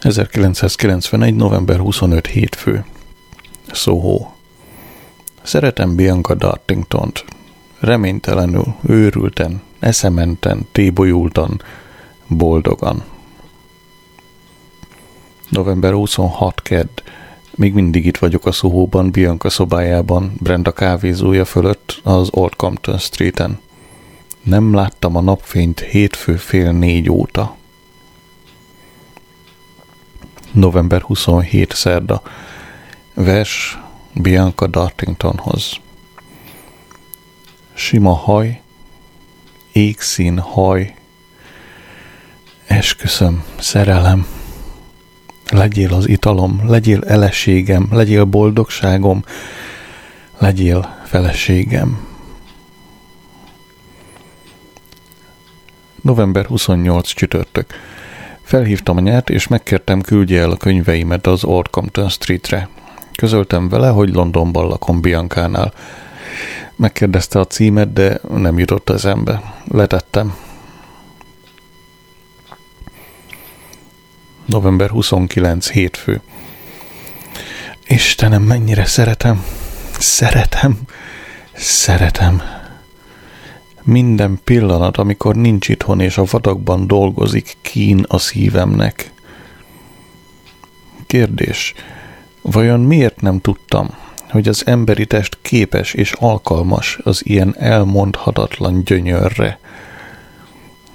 1991. november 25. hétfő. Soho. Szeretem Bianca Dartingtont. Reménytelenül, őrülten, eszementen, tébolyultan, boldogan. November 26. kedd. Még mindig itt vagyok a Soho-ban, Bianca szobájában, Brenda kávézója fölött, az Old Compton Street-en. Nem láttam a napfényt hétfő fél négy óta november 27 szerda. Vers Bianca Dartingtonhoz. Sima haj, égszín haj, esküszöm, szerelem, legyél az italom, legyél eleségem, legyél boldogságom, legyél feleségem. November 28 csütörtök. Felhívtam a nyert, és megkértem küldje el a könyveimet az Old Compton Streetre. Közöltem vele, hogy Londonban lakom Biancánál. Megkérdezte a címet, de nem jutott eszembe. Letettem. November 29. hétfő. Istenem, mennyire szeretem. Szeretem. Szeretem. Minden pillanat, amikor nincs itthon és a vadakban dolgozik, kín a szívemnek. Kérdés. Vajon miért nem tudtam, hogy az emberi test képes és alkalmas az ilyen elmondhatatlan gyönyörre?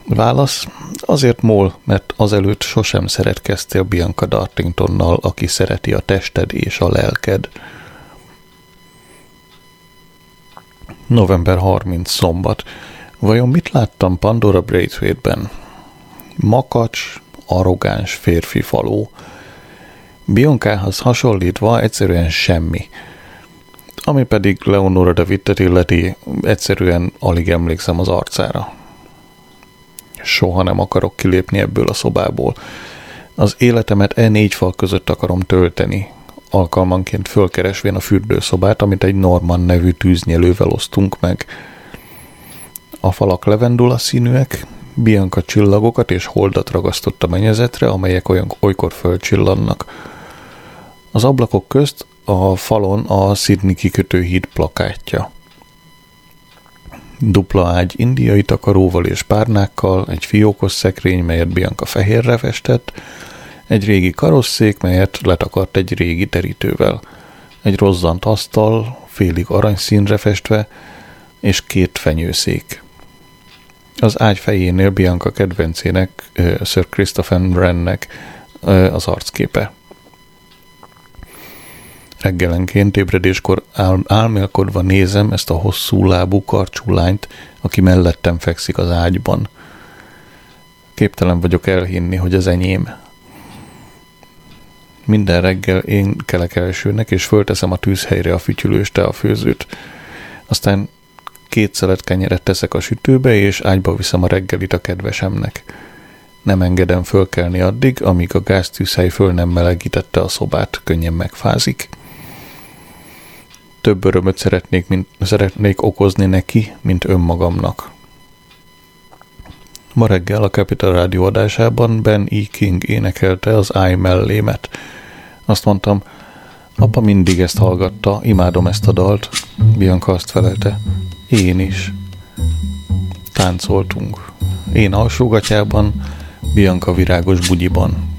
Válasz, azért mól, mert azelőtt sosem szeretkeztél Bianca Dartingtonnal, aki szereti a tested és a lelked. November 30 szombat. Vajon mit láttam Pandora Braithwaite-ben? Makacs, arrogáns férfi faló. Bionkához hasonlítva egyszerűen semmi. Ami pedig Leonora de Vittet illeti, egyszerűen alig emlékszem az arcára. Soha nem akarok kilépni ebből a szobából. Az életemet e négy fal között akarom tölteni, alkalmanként fölkeresvén a fürdőszobát, amit egy Norman nevű tűznyelővel osztunk meg. A falak levendula színűek, Bianca csillagokat és holdat ragasztott a mennyezetre, amelyek olyan olykor fölcsillannak. Az ablakok közt a falon a Sydney kikötőhíd plakátja. Dupla ágy indiai takaróval és párnákkal, egy fiókos szekrény, melyet Bianca fehérre festett, egy régi karosszék, melyet letakart egy régi terítővel, egy rozzant asztal, félig aranyszínre festve, és két fenyőszék. Az ágy fejénél Bianca kedvencének, Sir Christopher Wrennek az arcképe. Reggelenként ébredéskor ál, álmélkodva nézem ezt a hosszú lábú karcsú lányt, aki mellettem fekszik az ágyban. Képtelen vagyok elhinni, hogy az enyém. Minden reggel én kelek elsőnek, és fölteszem a tűzhelyre a fütyülős főzőt. Aztán két szelet kenyeret teszek a sütőbe, és ágyba viszem a reggelit a kedvesemnek. Nem engedem fölkelni addig, amíg a gáztűzhely föl nem melegítette a szobát, könnyen megfázik. Több örömöt szeretnék, mint, szeretnék okozni neki, mint önmagamnak. Ma reggel a Capital Rádió adásában Ben E. King énekelte az I mellémet. Azt mondtam, apa mindig ezt hallgatta, imádom ezt a dalt. Bianca azt felelte, én is. Táncoltunk. Én alsógatyában, Bianca virágos bugyiban.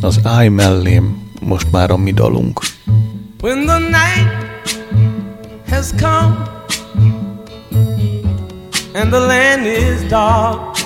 Az I mellém most már a mi dalunk. When the night has come and the land is dark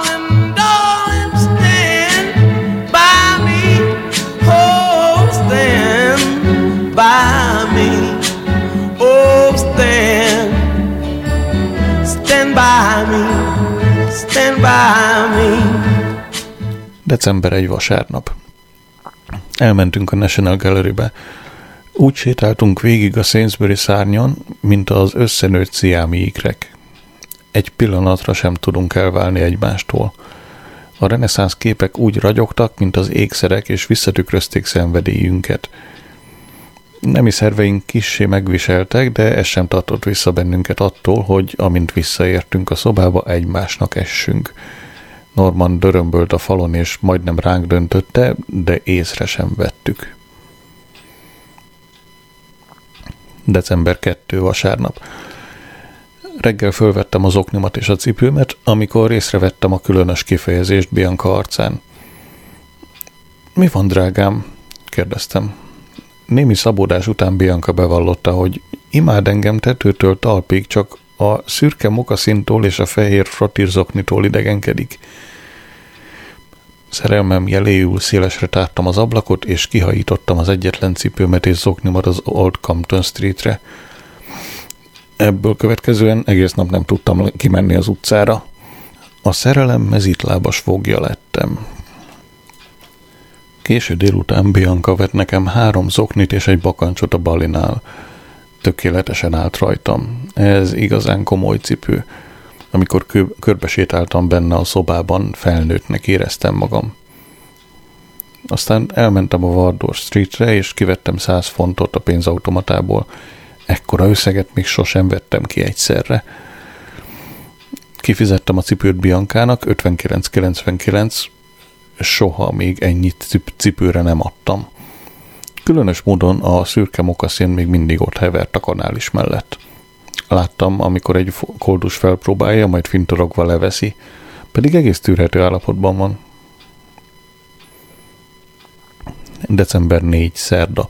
December egy vasárnap. Elmentünk a National Gallery-be. Úgy sétáltunk végig a Sainsbury szárnyon, mint az összenőtt sziámi ikrek. Egy pillanatra sem tudunk elválni egymástól. A reneszánsz képek úgy ragyogtak, mint az ékszerek, és visszatükrözték szenvedélyünket. Nemi szerveink kissé megviseltek, de ez sem tartott vissza bennünket attól, hogy amint visszaértünk a szobába, egymásnak essünk. Norman dörömbölt a falon, és majdnem ránk döntötte, de észre sem vettük. December 2. vasárnap. Reggel fölvettem az oknimat és a cipőmet, amikor észrevettem a különös kifejezést Bianca arcán. Mi van, drágám? kérdeztem. Némi szabódás után Bianca bevallotta, hogy imád engem tetőtől talpig, csak a szürke mokaszintól és a fehér frotírzoknitól idegenkedik. Szerelmem jeléül szélesre tártam az ablakot, és kihajítottam az egyetlen cipőmet és zoknimat az Old Compton Streetre. Ebből következően egész nap nem tudtam kimenni az utcára. A szerelem mezitlábas fogja lettem. Késő délután Bianca vett nekem három zoknit és egy bakancsot a balinál. Tökéletesen állt rajtam. Ez igazán komoly cipő. Amikor kö- körbesétáltam benne a szobában, felnőttnek éreztem magam. Aztán elmentem a Wardor Streetre, és kivettem 100 fontot a pénzautomatából. Ekkora összeget még sosem vettem ki egyszerre. Kifizettem a cipőt Biankának, 59,99, soha még ennyit cipőre nem adtam. Különös módon a szürke mokaszén még mindig ott hevert a kanális mellett. Láttam, amikor egy koldus felpróbálja, majd fintorogva leveszi, pedig egész tűrhető állapotban van. December 4. szerda.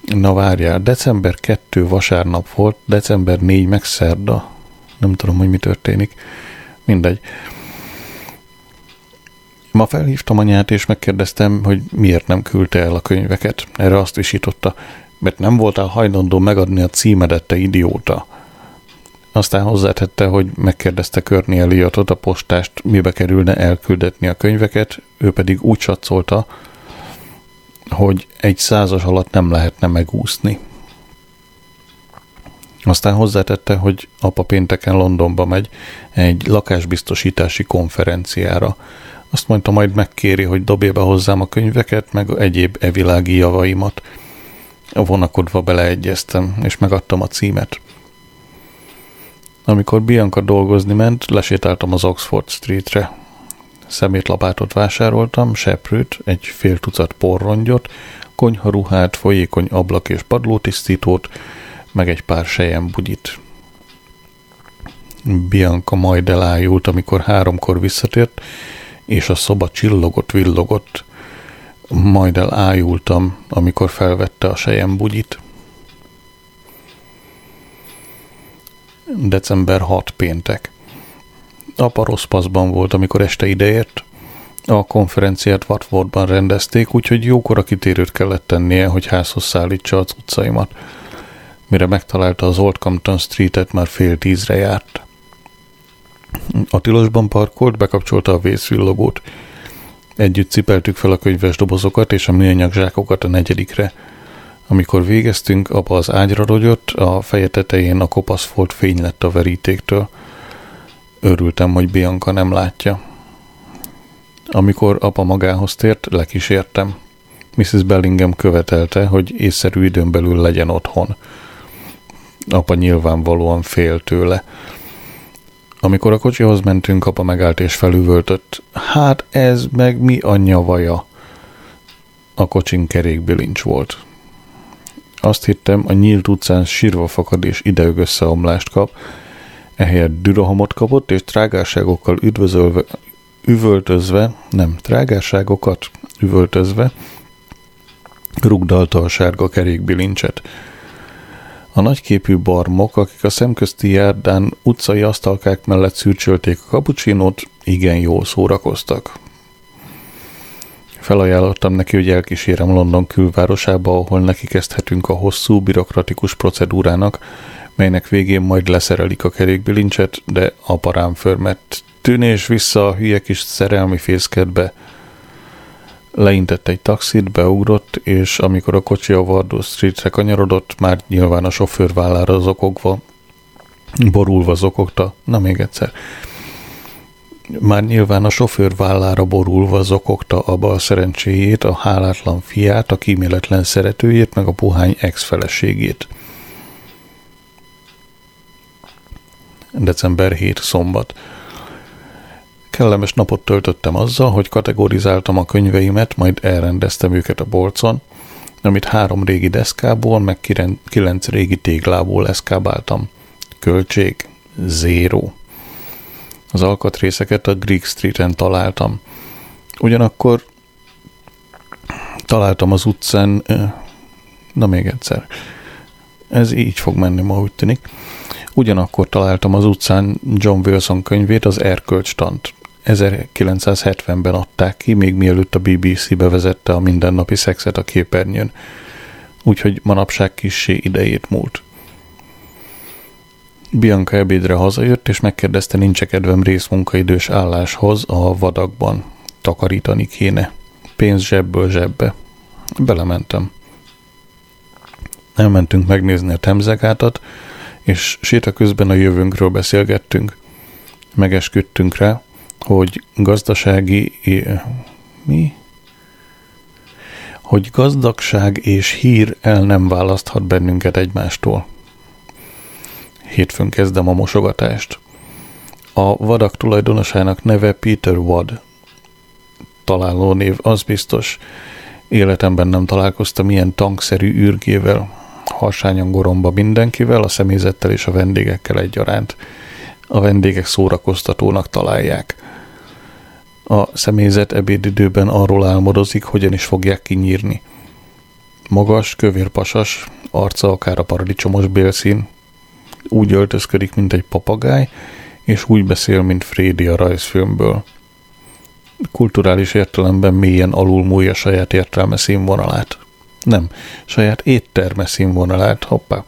Na várjál, december 2 vasárnap volt, december 4 meg szerda. Nem tudom, hogy mi történik. Mindegy. Ma felhívtam anyát, és megkérdeztem, hogy miért nem küldte el a könyveket. Erre azt visította, mert nem voltál hajlandó megadni a címedet, te idióta. Aztán hozzátette, hogy megkérdezte Körni Eliotot a postást, mibe kerülne elküldetni a könyveket, ő pedig úgy satszolta, hogy egy százas alatt nem lehetne megúszni. Aztán hozzátette, hogy apa pénteken Londonba megy egy lakásbiztosítási konferenciára. Azt mondta, majd megkéri, hogy dobja be hozzám a könyveket, meg egyéb evilági javaimat – vonakodva beleegyeztem, és megadtam a címet. Amikor Bianca dolgozni ment, lesétáltam az Oxford Streetre. Szemétlapátot vásároltam, seprőt, egy fél tucat porrongyot, konyharuhát, folyékony ablak és padlótisztítót, meg egy pár bugyit. Bianca majd elájult, amikor háromkor visszatért, és a szoba csillogott, villogott majd elájultam, amikor felvette a sejem bugyit. December 6 péntek. Apa rossz paszban volt, amikor este ideért. A konferenciát Watfordban rendezték, úgyhogy jókora kitérőt kellett tennie, hogy házhoz szállítsa az utcaimat. Mire megtalálta az Old Compton Street-et, már fél tízre járt. A tilosban parkolt, bekapcsolta a vészvillogót. Együtt cipeltük fel a könyves dobozokat és a műanyag zsákokat a negyedikre. Amikor végeztünk, apa az ágyra rogyott, a feje tetején a kopasz folt fény lett a verítéktől. Örültem, hogy Bianca nem látja. Amikor apa magához tért, lekísértem. Mrs. Bellingham követelte, hogy észszerű időn belül legyen otthon. Apa nyilvánvalóan fél tőle. Amikor a kocsihoz mentünk, apa megállt és felüvöltött. Hát ez meg mi anyja vaja? A kocsin kerékbilincs volt. Azt hittem, a nyílt utcán sírva fakad és ideög összeomlást kap, ehelyett dürohamot kapott, és trágárságokkal üdvözölve, üvöltözve, nem, trágárságokat üvöltözve, rugdalta a sárga kerékbilincset. A nagyképű barmok, akik a szemközti járdán utcai asztalkák mellett szürcsölték a kapucsinót, igen jól szórakoztak. Felajánlottam neki, hogy elkísérem London külvárosába, ahol neki kezdhetünk a hosszú, bürokratikus procedúrának, melynek végén majd leszerelik a kerékbilincset, de aparám förmett. Tűnés vissza a hülye kis szerelmi fészkedbe. Leintett egy taxit, beugrott, és amikor a kocsi a Wardour Streetre kanyarodott, már nyilván a sofőr vállára zokogva, borulva zokogta, na még egyszer, már nyilván a sofőr vállára borulva zokogta a szerencséjét, a hálátlan fiát, a kíméletlen szeretőjét, meg a puhány ex-feleségét. December 7. szombat. Kellemes napot töltöttem azzal, hogy kategorizáltam a könyveimet, majd elrendeztem őket a bolcon, amit három régi deszkából, meg kilenc régi téglából eszkábáltam. Költség? Zéró. Az alkatrészeket a Greek Street-en találtam. Ugyanakkor találtam az utcán, na még egyszer, ez így fog menni ma úgy tűnik. Ugyanakkor találtam az utcán John Wilson könyvét, az Erkölcstant. 1970-ben adták ki, még mielőtt a BBC bevezette a mindennapi szexet a képernyőn. Úgyhogy manapság kissé idejét múlt. Bianca ebédre hazajött, és megkérdezte, nincs kedvem részmunkaidős álláshoz a vadakban. Takarítani kéne. Pénz zsebből zsebbe. Belementem. Elmentünk megnézni a temzegátat, és séta közben a jövőnkről beszélgettünk. Megesküdtünk rá, hogy gazdasági... Mi? Hogy gazdagság és hír el nem választhat bennünket egymástól. Hétfőn kezdem a mosogatást. A vadak tulajdonosának neve Peter Wad. Találó név, az biztos. Életemben nem találkoztam ilyen tankszerű űrgével. Harsányan goromba mindenkivel, a személyzettel és a vendégekkel egyaránt. A vendégek szórakoztatónak találják. A személyzet ebédidőben arról álmodozik, hogyan is fogják kinyírni. Magas, kövér pasas, arca akár a paradicsomos bélszín, úgy öltözködik, mint egy papagáj, és úgy beszél, mint Frédi a rajzfilmből. Kulturális értelemben mélyen alulmúlja saját értelme színvonalát. Nem, saját étterme színvonalát, hoppá.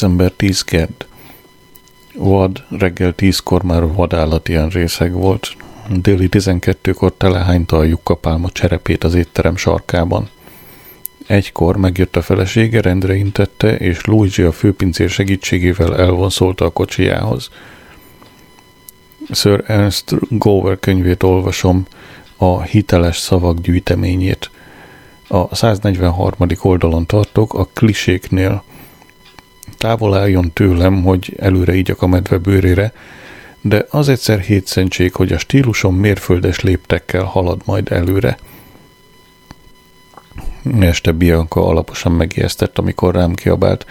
December 10 kedd. Vad reggel 10-kor már vadállatian részeg volt. Déli 12-kor telehányta a jukkapálma cserepét az étterem sarkában. Egykor megjött a felesége, rendre intette, és Luigi a főpincér segítségével elvonszolta a kocsijához. Sir Ernst Gower könyvét olvasom, a hiteles szavak gyűjteményét. A 143. oldalon tartok a kliséknél – Távol álljon tőlem, hogy előre igyak a medve bőrére, de az egyszer hétszentség, hogy a stílusom mérföldes léptekkel halad majd előre. Este Bianca alaposan megijesztett, amikor rám kiabált.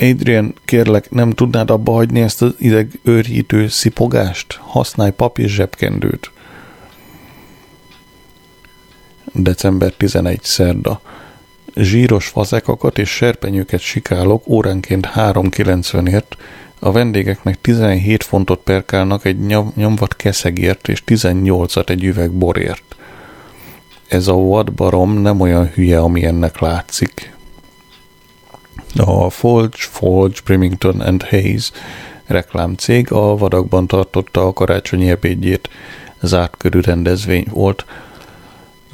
Adrian, kérlek, nem tudnád abba hagyni ezt az ideg őrjítő szipogást? Használj papír zsebkendőt. December 11. szerda zsíros fazekakat és serpenyőket sikálok óránként 3,90-ért, a vendégeknek 17 fontot perkálnak egy nyomvat keszegért és 18-at egy üveg borért. Ez a vadbarom nem olyan hülye, ami ennek látszik. A Folge, Folge, Brimington and Hayes reklámcég a vadakban tartotta a karácsonyi ebédjét. Zárt körű rendezvény volt,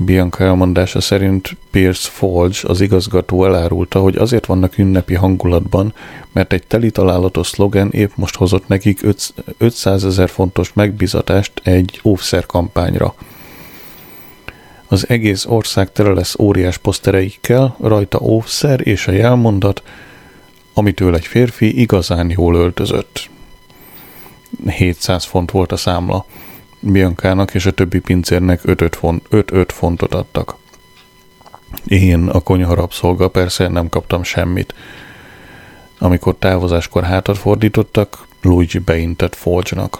Bianca elmondása szerint Pierce Folge, az igazgató elárulta, hogy azért vannak ünnepi hangulatban, mert egy teli találatos szlogen épp most hozott nekik 500 ezer fontos megbizatást egy óvszerkampányra. Az egész ország tele lesz óriás posztereikkel, rajta óvszer és a jelmondat, amitől egy férfi igazán jól öltözött. 700 font volt a számla. Biancának és a többi pincérnek 5-5 font, fontot adtak. Én, a konyha rabszolga, persze nem kaptam semmit. Amikor távozáskor hátat fordítottak, Luigi beintett Folge-nak.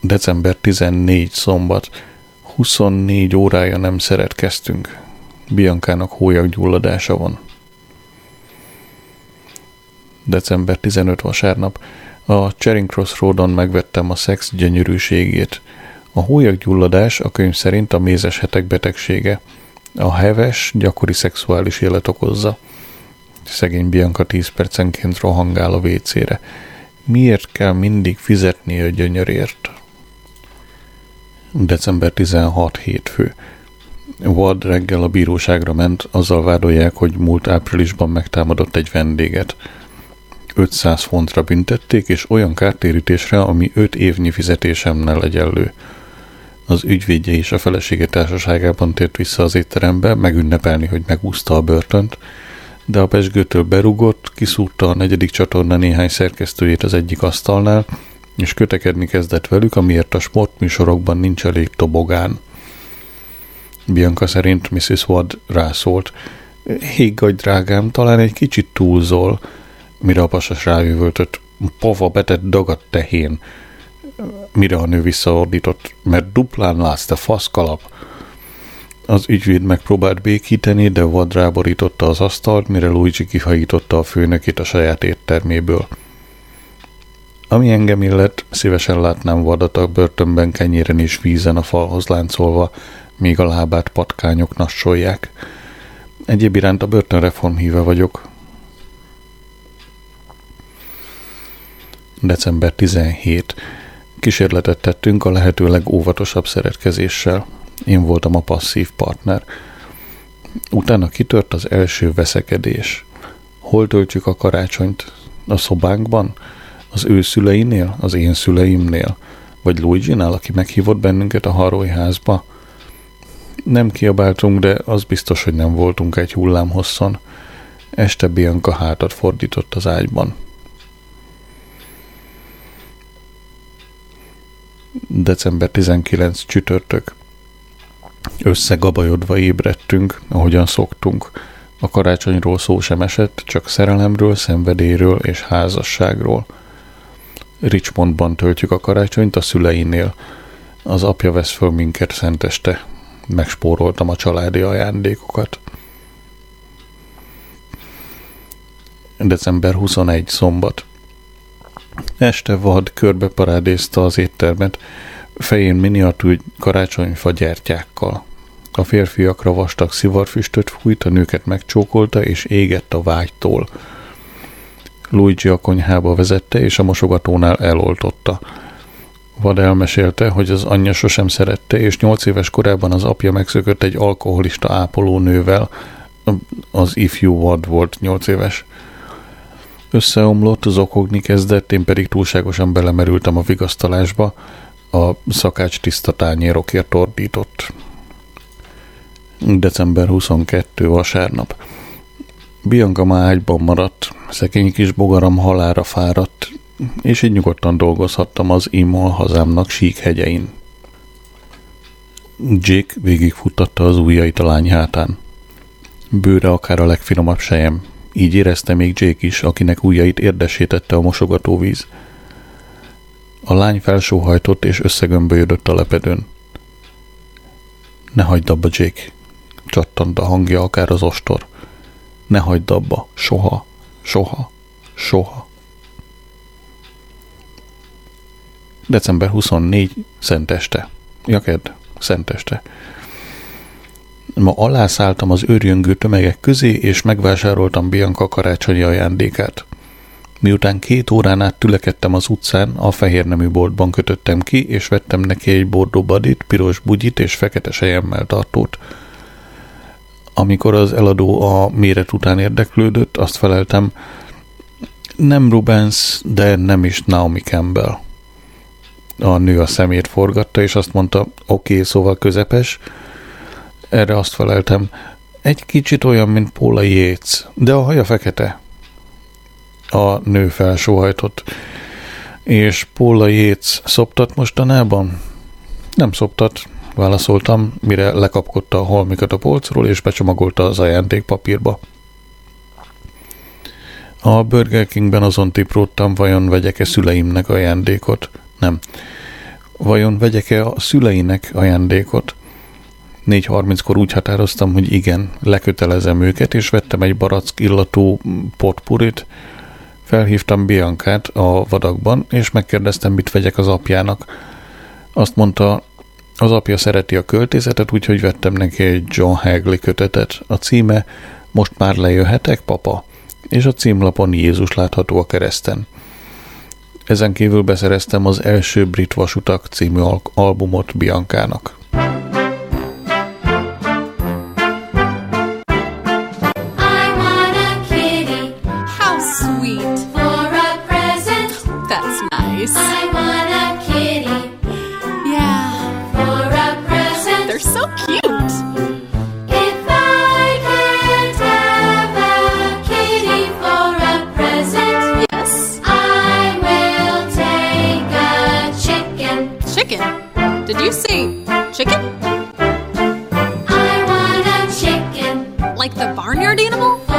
December 14 szombat, 24 órája nem szeretkeztünk. Biankának hólyaggyulladása van. December 15 vasárnap. A Charing Cross Roadon megvettem a szex gyönyörűségét. A hólyaggyulladás a könyv szerint a mézes hetek betegsége. A heves, gyakori szexuális élet okozza. Szegény Bianca 10 percenként rohangál a vécére. Miért kell mindig fizetni a gyönyörért? December 16 hétfő. Ward reggel a bíróságra ment, azzal vádolják, hogy múlt áprilisban megtámadott egy vendéget. 500 fontra büntették, és olyan kártérítésre, ami 5 évnyi fizetésemnel egyenlő. Az ügyvédje és a felesége társaságában tért vissza az étterembe, megünnepelni, hogy megúszta a börtönt, de a pesgőtől berugott, kiszúrta a negyedik csatorna néhány szerkesztőjét az egyik asztalnál, és kötekedni kezdett velük, amiért a sportműsorokban nincs elég tobogán. Bianca szerint Mrs. Wadd rászólt. Higgadj, drágám, talán egy kicsit túlzol, mire a pasas rájövöltött. Pova betett dagat tehén. Mire a nő visszaordított, mert duplán látsz, te faszkalap. Az ügyvéd megpróbált békíteni, de vad ráborította az asztalt, mire Luigi kihajította a főnökét a saját étterméből. Ami engem illet, szívesen látnám vadat a börtönben kenyéren és vízen a falhoz láncolva, míg a lábát patkányok nassolják. Egyéb iránt a börtönreform híve vagyok. December 17. Kísérletet tettünk a lehető legóvatosabb szeretkezéssel. Én voltam a passzív partner. Utána kitört az első veszekedés. Hol töltjük a karácsonyt? A szobánkban? Az ő szüleinél? Az én szüleimnél? Vagy Luigi-nál, aki meghívott bennünket a Harói házba? Nem kiabáltunk, de az biztos, hogy nem voltunk egy hullám hosszon. Este Bianca hátat fordított az ágyban. December 19 csütörtök. Összegabajodva ébredtünk, ahogyan szoktunk. A karácsonyról szó sem esett, csak szerelemről, szenvedélyről és házasságról. Richmondban töltjük a karácsonyt a szüleinél. Az apja vesz föl minket szenteste. Megspóroltam a családi ajándékokat. December 21 szombat. Este vad körbe parádézta az éttermet, fején miniatúr karácsonyfa gyertyákkal. A férfiakra vastag szivarfüstöt fújt, a nőket megcsókolta és égett a vágytól. Luigi a konyhába vezette, és a mosogatónál eloltotta. Vad elmesélte, hogy az anyja sosem szerette, és nyolc éves korában az apja megszökött egy alkoholista ápolónővel, az ifjú Vad volt nyolc éves. Összeomlott, zokogni kezdett, én pedig túlságosan belemerültem a vigasztalásba, a szakács tiszta tányérokért ordított. December 22. vasárnap. Bianca már ágyban maradt, szegény kis bogaram halára fáradt, és így nyugodtan dolgozhattam az Imol hazámnak sík hegyein. Jake végigfuttatta az ujjait a lány hátán. Bőre akár a legfinomabb sejem, így érezte még Jake is, akinek ujjait érdesítette a mosogatóvíz. A lány felsóhajtott és összegömbölyödött a lepedőn. Ne hagyd abba, Jake, csattant a hangja akár az ostor. Ne hagyd abba, soha, soha, soha. December 24, Szenteste. Jaked, Szenteste. Ma alászálltam az őrjöngő tömegek közé, és megvásároltam Bianca karácsonyi ajándékát. Miután két órán át tülekedtem az utcán, a fehér nemű boltban kötöttem ki, és vettem neki egy bordó badit, piros bugyit és fekete sejemmel tartót. Amikor az eladó a méret után érdeklődött, azt feleltem, nem Rubens, de nem is Naomi Campbell. A nő a szemét forgatta, és azt mondta, oké, okay, szóval közepes, erre azt feleltem, egy kicsit olyan, mint Paula Yates, de a haja fekete. A nő felsóhajtott. És Paula Yates szoptat mostanában? Nem szoptat, válaszoltam, mire lekapkodta a holmikat a polcról, és becsomagolta az ajándékpapírba. A Burger Kingben azon tipróttam, vajon vegyek-e szüleimnek ajándékot. Nem. Vajon vegyek-e a szüleinek ajándékot? 4.30-kor úgy határoztam, hogy igen, lekötelezem őket, és vettem egy barack illatú potpurit, felhívtam Biancát a vadakban, és megkérdeztem, mit vegyek az apjának. Azt mondta, az apja szereti a költészetet, úgyhogy vettem neki egy John Hagley kötetet. A címe Most már lejöhetek, papa? És a címlapon Jézus látható a kereszten. Ezen kívül beszereztem az első Brit Vasutak című albumot Biancának. like the barnyard animal?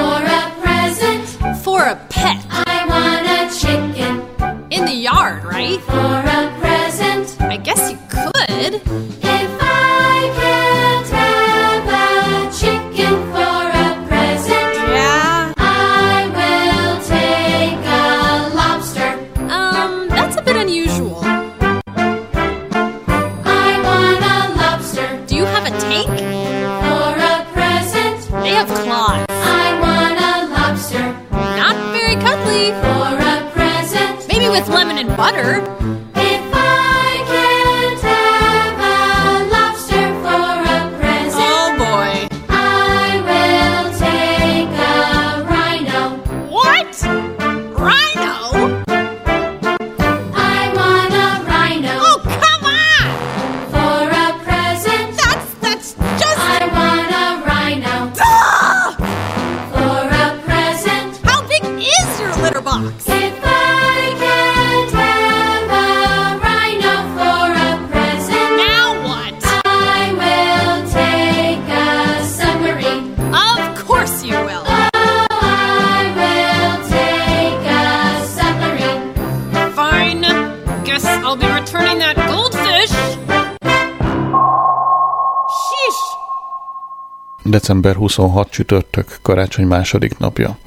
December 26 csütörtök, karácsony második napja.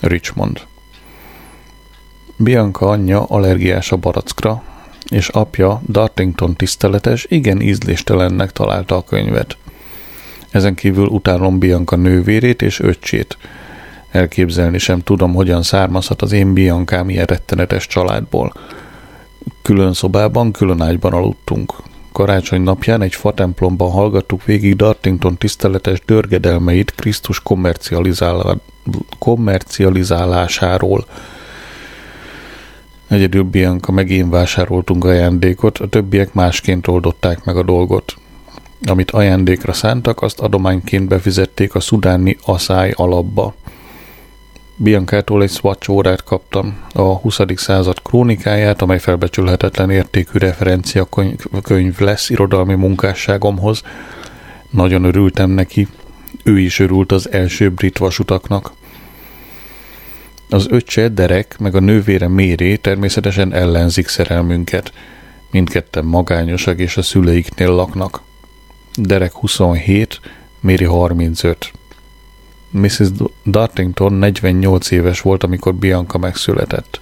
Richmond. Bianca anyja allergiás a barackra, és apja Dartington tiszteletes, igen ízléstelennek találta a könyvet. Ezen kívül utálom Bianca nővérét és öccsét. Elképzelni sem tudom, hogyan származhat az én Biancám ilyen rettenetes családból. Külön szobában, külön ágyban aludtunk karácsony napján egy fatemplomban hallgattuk végig Dartington tiszteletes dörgedelmeit Krisztus kommercializál- kommercializálásáról. Egyedül Bianca meg én vásároltunk ajándékot, a többiek másként oldották meg a dolgot. Amit ajándékra szántak, azt adományként befizették a szudáni aszály alapba. Biancától egy Swatch órát kaptam, a 20. század krónikáját, amely felbecsülhetetlen értékű referencia könyv lesz irodalmi munkásságomhoz. Nagyon örültem neki, ő is örült az első brit vasutaknak. Az öccse Derek meg a nővére Méré természetesen ellenzik szerelmünket. Mindketten magányosak és a szüleiknél laknak. Derek 27, Méri 35. Mrs. Dartington 48 éves volt, amikor Bianca megszületett.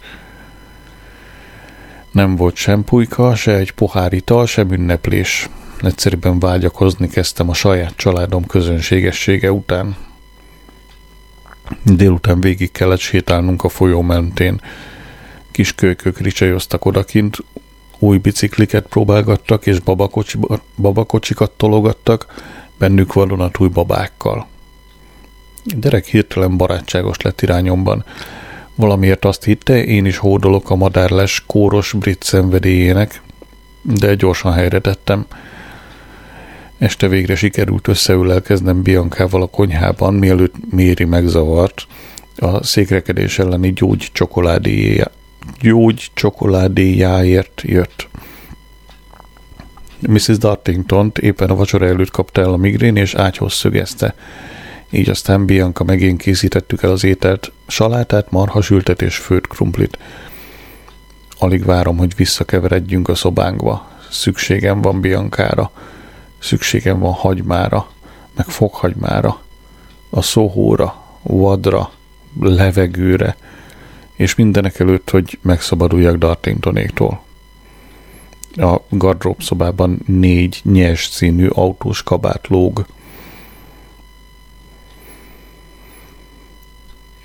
Nem volt sem pulyka, se egy pohár ital, sem ünneplés. Egyszerűen vágyakozni kezdtem a saját családom közönségessége után. Délután végig kellett sétálnunk a folyó mentén. Kis kölykök ricsajoztak odakint, új bicikliket próbálgattak, és babakocsikat tologattak, bennük vadonatúj babákkal. Derek hirtelen barátságos lett irányomban. Valamiért azt hitte, én is hódolok a madárles kóros brit szenvedélyének, de gyorsan helyre tettem. Este végre sikerült összeülelkeznem Biancával a konyhában, mielőtt Méri megzavart. A székrekedés elleni gyógy csokoládéjá, gyógy csokoládéjáért jött. Mrs. Dartington éppen a vacsora előtt kapta el a migrén, és ágyhoz szögezte. Így aztán Bianca meg én készítettük el az ételt, salátát, marhasültet és főtt krumplit. Alig várom, hogy visszakeveredjünk a szobánkba. Szükségem van Biancára. Szükségem van hagymára, meg foghagymára. A szóhóra, vadra, levegőre, és mindenek előtt, hogy megszabaduljak Dartingtonéktól. A gardrób szobában négy nyers színű autós kabát lóg.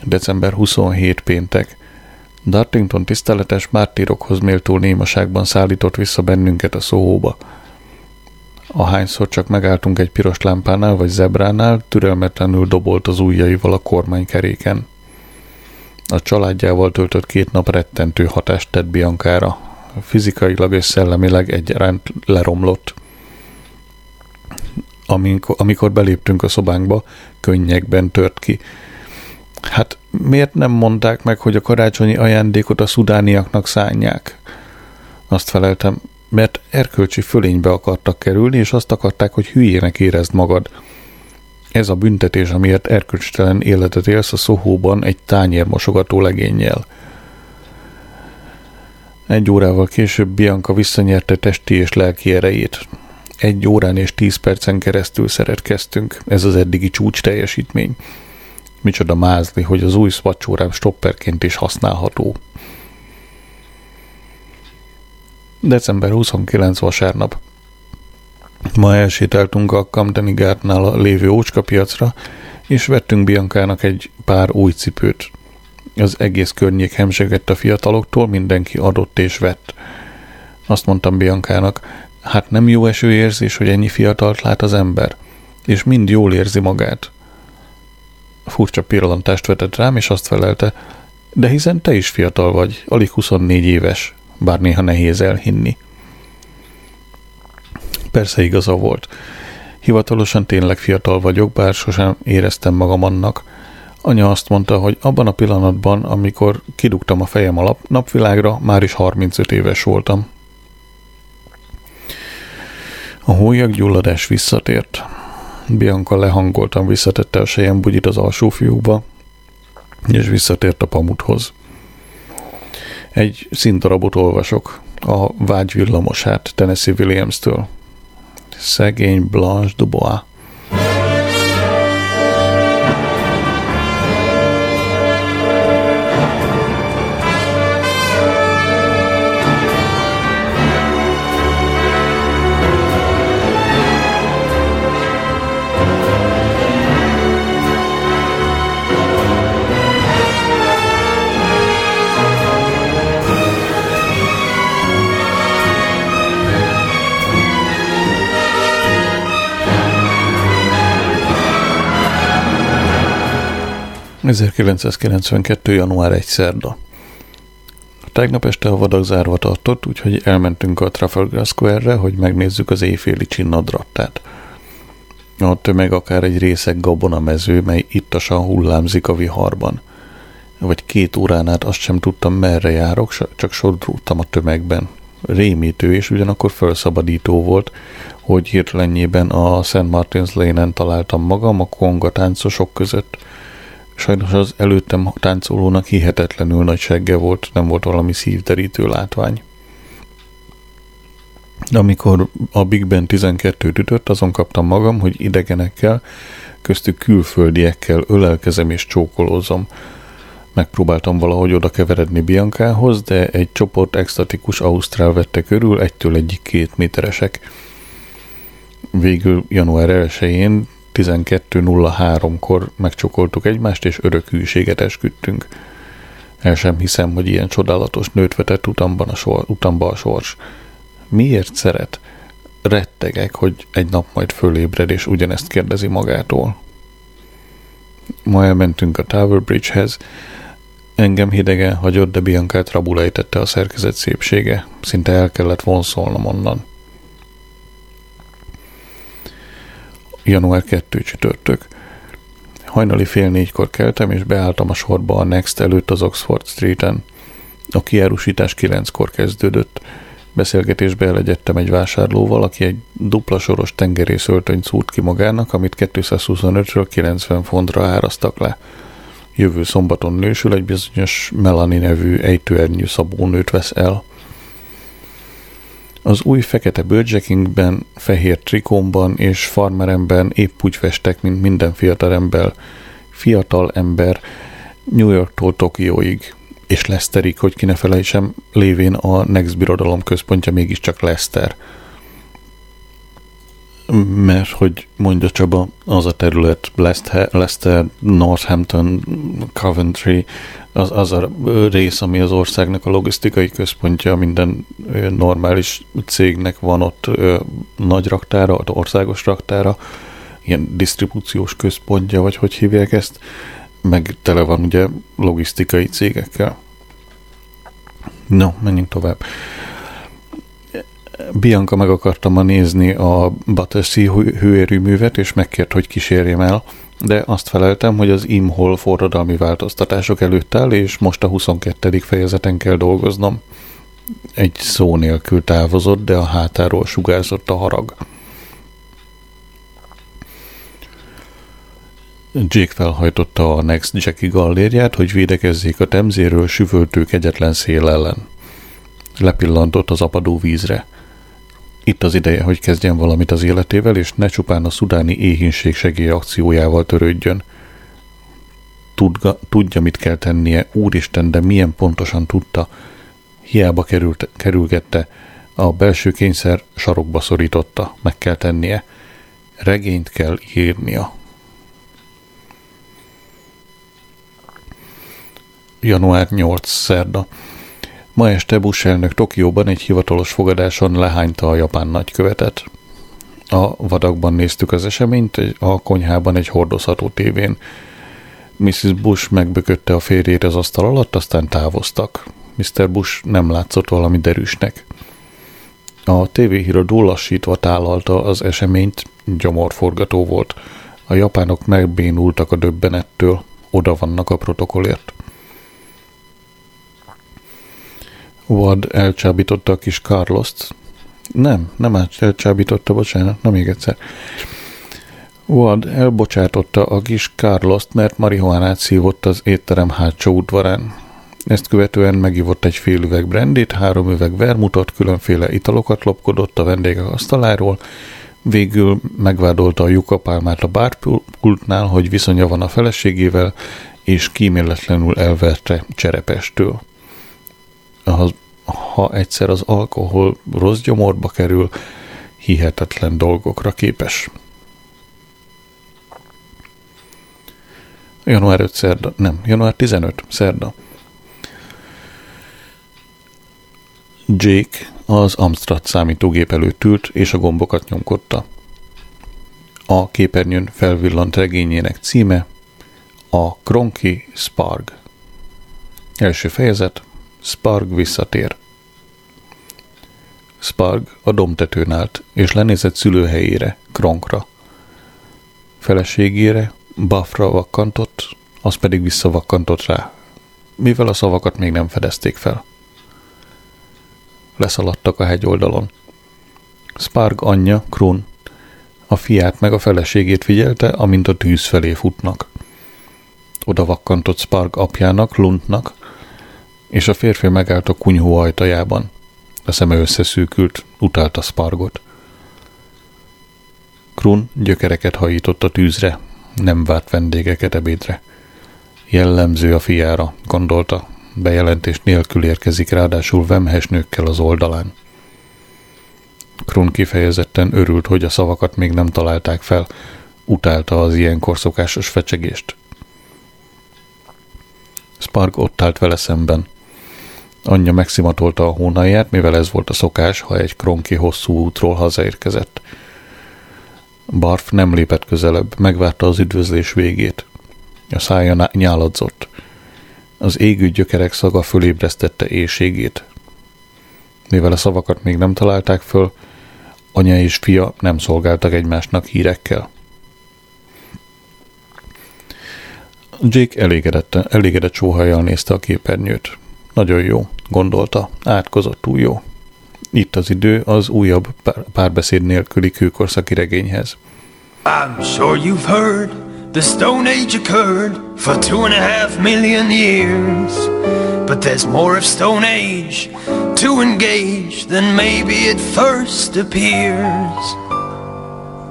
December 27 péntek. Dartington tiszteletes mártírokhoz méltó némaságban szállított vissza bennünket a szóhóba. Ahányszor csak megálltunk egy piros lámpánál vagy zebránál, türelmetlenül dobolt az ujjaival a kormánykeréken. A családjával töltött két nap rettentő hatást tett Biancára. Fizikailag és szellemileg egyaránt leromlott. Amikor, amikor beléptünk a szobánkba, könnyekben tört ki. Hát miért nem mondták meg, hogy a karácsonyi ajándékot a szudániaknak szánják? Azt feleltem, mert erkölcsi fölénybe akartak kerülni, és azt akarták, hogy hülyének érezd magad. Ez a büntetés, amiért erkölcstelen életet élsz a szohóban egy tányérmosogató legénnyel. Egy órával később Bianca visszanyerte testi és lelki erejét. Egy órán és tíz percen keresztül szeretkeztünk. Ez az eddigi csúcs teljesítmény. Micsoda mázli, hogy az új szvacsórám stopperként is használható. December 29 vasárnap. Ma elsétáltunk a Camdeni Gártnál lévő ócskapiacra, és vettünk Biancának egy pár új cipőt. Az egész környék hemzsegett a fiataloktól, mindenki adott és vett. Azt mondtam Biancának, hát nem jó eső érzés, hogy ennyi fiatalt lát az ember, és mind jól érzi magát. Furcsa pillantást vetett rám, és azt felelte, de hiszen te is fiatal vagy, alig 24 éves, bár néha nehéz elhinni. Persze igaza volt. Hivatalosan tényleg fiatal vagyok, bár sosem éreztem magam annak. Anya azt mondta, hogy abban a pillanatban, amikor kidugtam a fejem a napvilágra, már is 35 éves voltam. A hólyaggyulladás visszatért. Bianca lehangoltan visszatette a sejem bugyit az alsó fiúkba, és visszatért a pamuthoz. Egy színdarabot olvasok, a Vágy villamosát Tennessee Williams-től. Szegény Blanche Dubois. 1992. január 1 szerda. Tegnap este a vadak zárva tartott, úgyhogy elmentünk a Trafalgar Square-re, hogy megnézzük az éjféli csinnadrattát. A tömeg akár egy részeg gabona mező, mely ittasan hullámzik a viharban. Vagy két órán át azt sem tudtam, merre járok, csak sodrúttam a tömegben. Rémítő és ugyanakkor felszabadító volt, hogy hirtelenjében a St. Martin's Lane-en találtam magam a konga táncosok között – Sajnos az előttem táncolónak hihetetlenül nagy segge volt, nem volt valami szívderítő látvány. Amikor a Big Ben 12 ütött, azon kaptam magam, hogy idegenekkel, köztük külföldiekkel ölelkezem és csókolózom. Megpróbáltam valahogy oda keveredni Biancához, de egy csoport extatikus ausztrál vette körül, egytől egyik két méteresek. Végül január 1-én 12.03-kor megcsokoltuk egymást, és örök hűséget esküdtünk. El sem hiszem, hogy ilyen csodálatos nőt vetett utamban a sor, utamba a sors. Miért szeret? Rettegek, hogy egy nap majd fölébred, és ugyanezt kérdezi magától. Ma elmentünk a Tower Bridge-hez. Engem hidegen hagyott, de Biancát rabulejtette a szerkezet szépsége. Szinte el kellett vonszolnom onnan. Január 2 csütörtök. Hajnali fél négykor keltem, és beálltam a sorba a Next előtt az Oxford Street-en. A kiárusítás kilenckor kezdődött. Beszélgetésbe elegyedtem egy vásárlóval, aki egy dupla soros tengerész öltöny szúrt ki magának, amit 225-ről 90 fontra áraztak le. Jövő szombaton nősül egy bizonyos Melanie nevű ejtőernyő szabónőt vesz el. Az új fekete bőrcsekingben, fehér trikómban és farmeremben épp úgy festek, mint minden fiatal ember, fiatal ember New Yorktól Tokióig, és Lesterig, hogy ki ne felejtsem, lévén a Next Birodalom központja mégiscsak Lester. Mert, hogy mondja Csaba, az a terület Leicester Northampton, Coventry, az, az a rész, ami az országnak a logisztikai központja, minden normális cégnek van ott nagy raktára, országos raktára, ilyen disztribúciós központja, vagy hogy hívják ezt, meg tele van ugye logisztikai cégekkel. No, menjünk tovább. Bianca meg akarta ma nézni a Battersea hőerőművet, és megkért, hogy kísérjem el, de azt feleltem, hogy az Imhol forradalmi változtatások előtt áll, és most a 22. fejezeten kell dolgoznom. Egy szó nélkül távozott, de a hátáról sugárzott a harag. Jake felhajtotta a Next Jackie gallérját, hogy védekezzék a temzéről süvöltő kegyetlen szél ellen. Lepillantott az apadó vízre. Itt az ideje, hogy kezdjen valamit az életével, és ne csupán a szudáni éhínség segélyakciójával törődjön. Tudga, tudja, mit kell tennie, úristen, de milyen pontosan tudta. Hiába került, kerülgette, a belső kényszer sarokba szorította, meg kell tennie. Regényt kell írnia. január 8. szerda. Ma este Bush elnök Tokióban egy hivatalos fogadáson lehányta a japán nagykövetet. A vadakban néztük az eseményt, a konyhában egy hordozható tévén. Mrs. Bush megbökötte a férjét az asztal alatt, aztán távoztak. Mr. Bush nem látszott valami derűsnek. A tévéhíradó lassítva tálalta az eseményt, gyomorforgató volt. A japánok megbénultak a döbbenettől, oda vannak a protokollért. Ward elcsábította a kis Carlost. Nem, nem elcsábította, bocsánat, na még egyszer. Ward elbocsátotta a kis Carlost, mert marihuánát szívott az étterem hátsó udvarán. Ezt követően megivott egy fél üveg brandit, három üveg vermutot, különféle italokat lopkodott a vendégek asztaláról, végül megvádolta a lyukapálmát a bárpultnál, hogy viszonya van a feleségével, és kíméletlenül elverte cserepestől ha, ha egyszer az alkohol rossz gyomorba kerül, hihetetlen dolgokra képes. Január 5 szerda, nem, január 15 szerda. Jake az Amstrad számítógép előtt ült, és a gombokat nyomkodta. A képernyőn felvillant regényének címe a Kronki Sparg. Első fejezet, Sparg visszatér. Sparg a domtetőn állt, és lenézett szülőhelyére, Kronkra. Feleségére, Buffra vakkantott, az pedig visszavakkantott rá, mivel a szavakat még nem fedezték fel. Leszaladtak a hegyoldalon. Sparg anyja, Krun, a fiát meg a feleségét figyelte, amint a tűz felé futnak. Oda vakkantott Sparg apjának, Luntnak, és a férfi megállt a kunyhó ajtajában. A szeme összeszűkült, utálta Spargot. Krun gyökereket hajított a tűzre, nem várt vendégeket ebédre. Jellemző a fiára, gondolta, bejelentés nélkül érkezik ráadásul vemhes nőkkel az oldalán. Krun kifejezetten örült, hogy a szavakat még nem találták fel, utálta az ilyenkor szokásos fecsegést. Sparg ott állt vele szemben, Anyja megszimatolta a hónalját, mivel ez volt a szokás, ha egy kronki hosszú útról hazaérkezett. Barf nem lépett közelebb, megvárta az üdvözlés végét. A szája nyáladzott. Az égő gyökerek szaga fölébresztette éjségét. Mivel a szavakat még nem találták föl, anya és fia nem szolgáltak egymásnak hírekkel. Jake elégedett, elégedett sóhajjal nézte a képernyőt. Nagyon jó, gondolta, átkozott jó. Itt az idő az újabb párbeszéd nélküli kőkorszaki regényhez. I'm sure you've heard the Stone Age occurred for two and a half million years. But there's more of Stone Age to engage than maybe it first appears.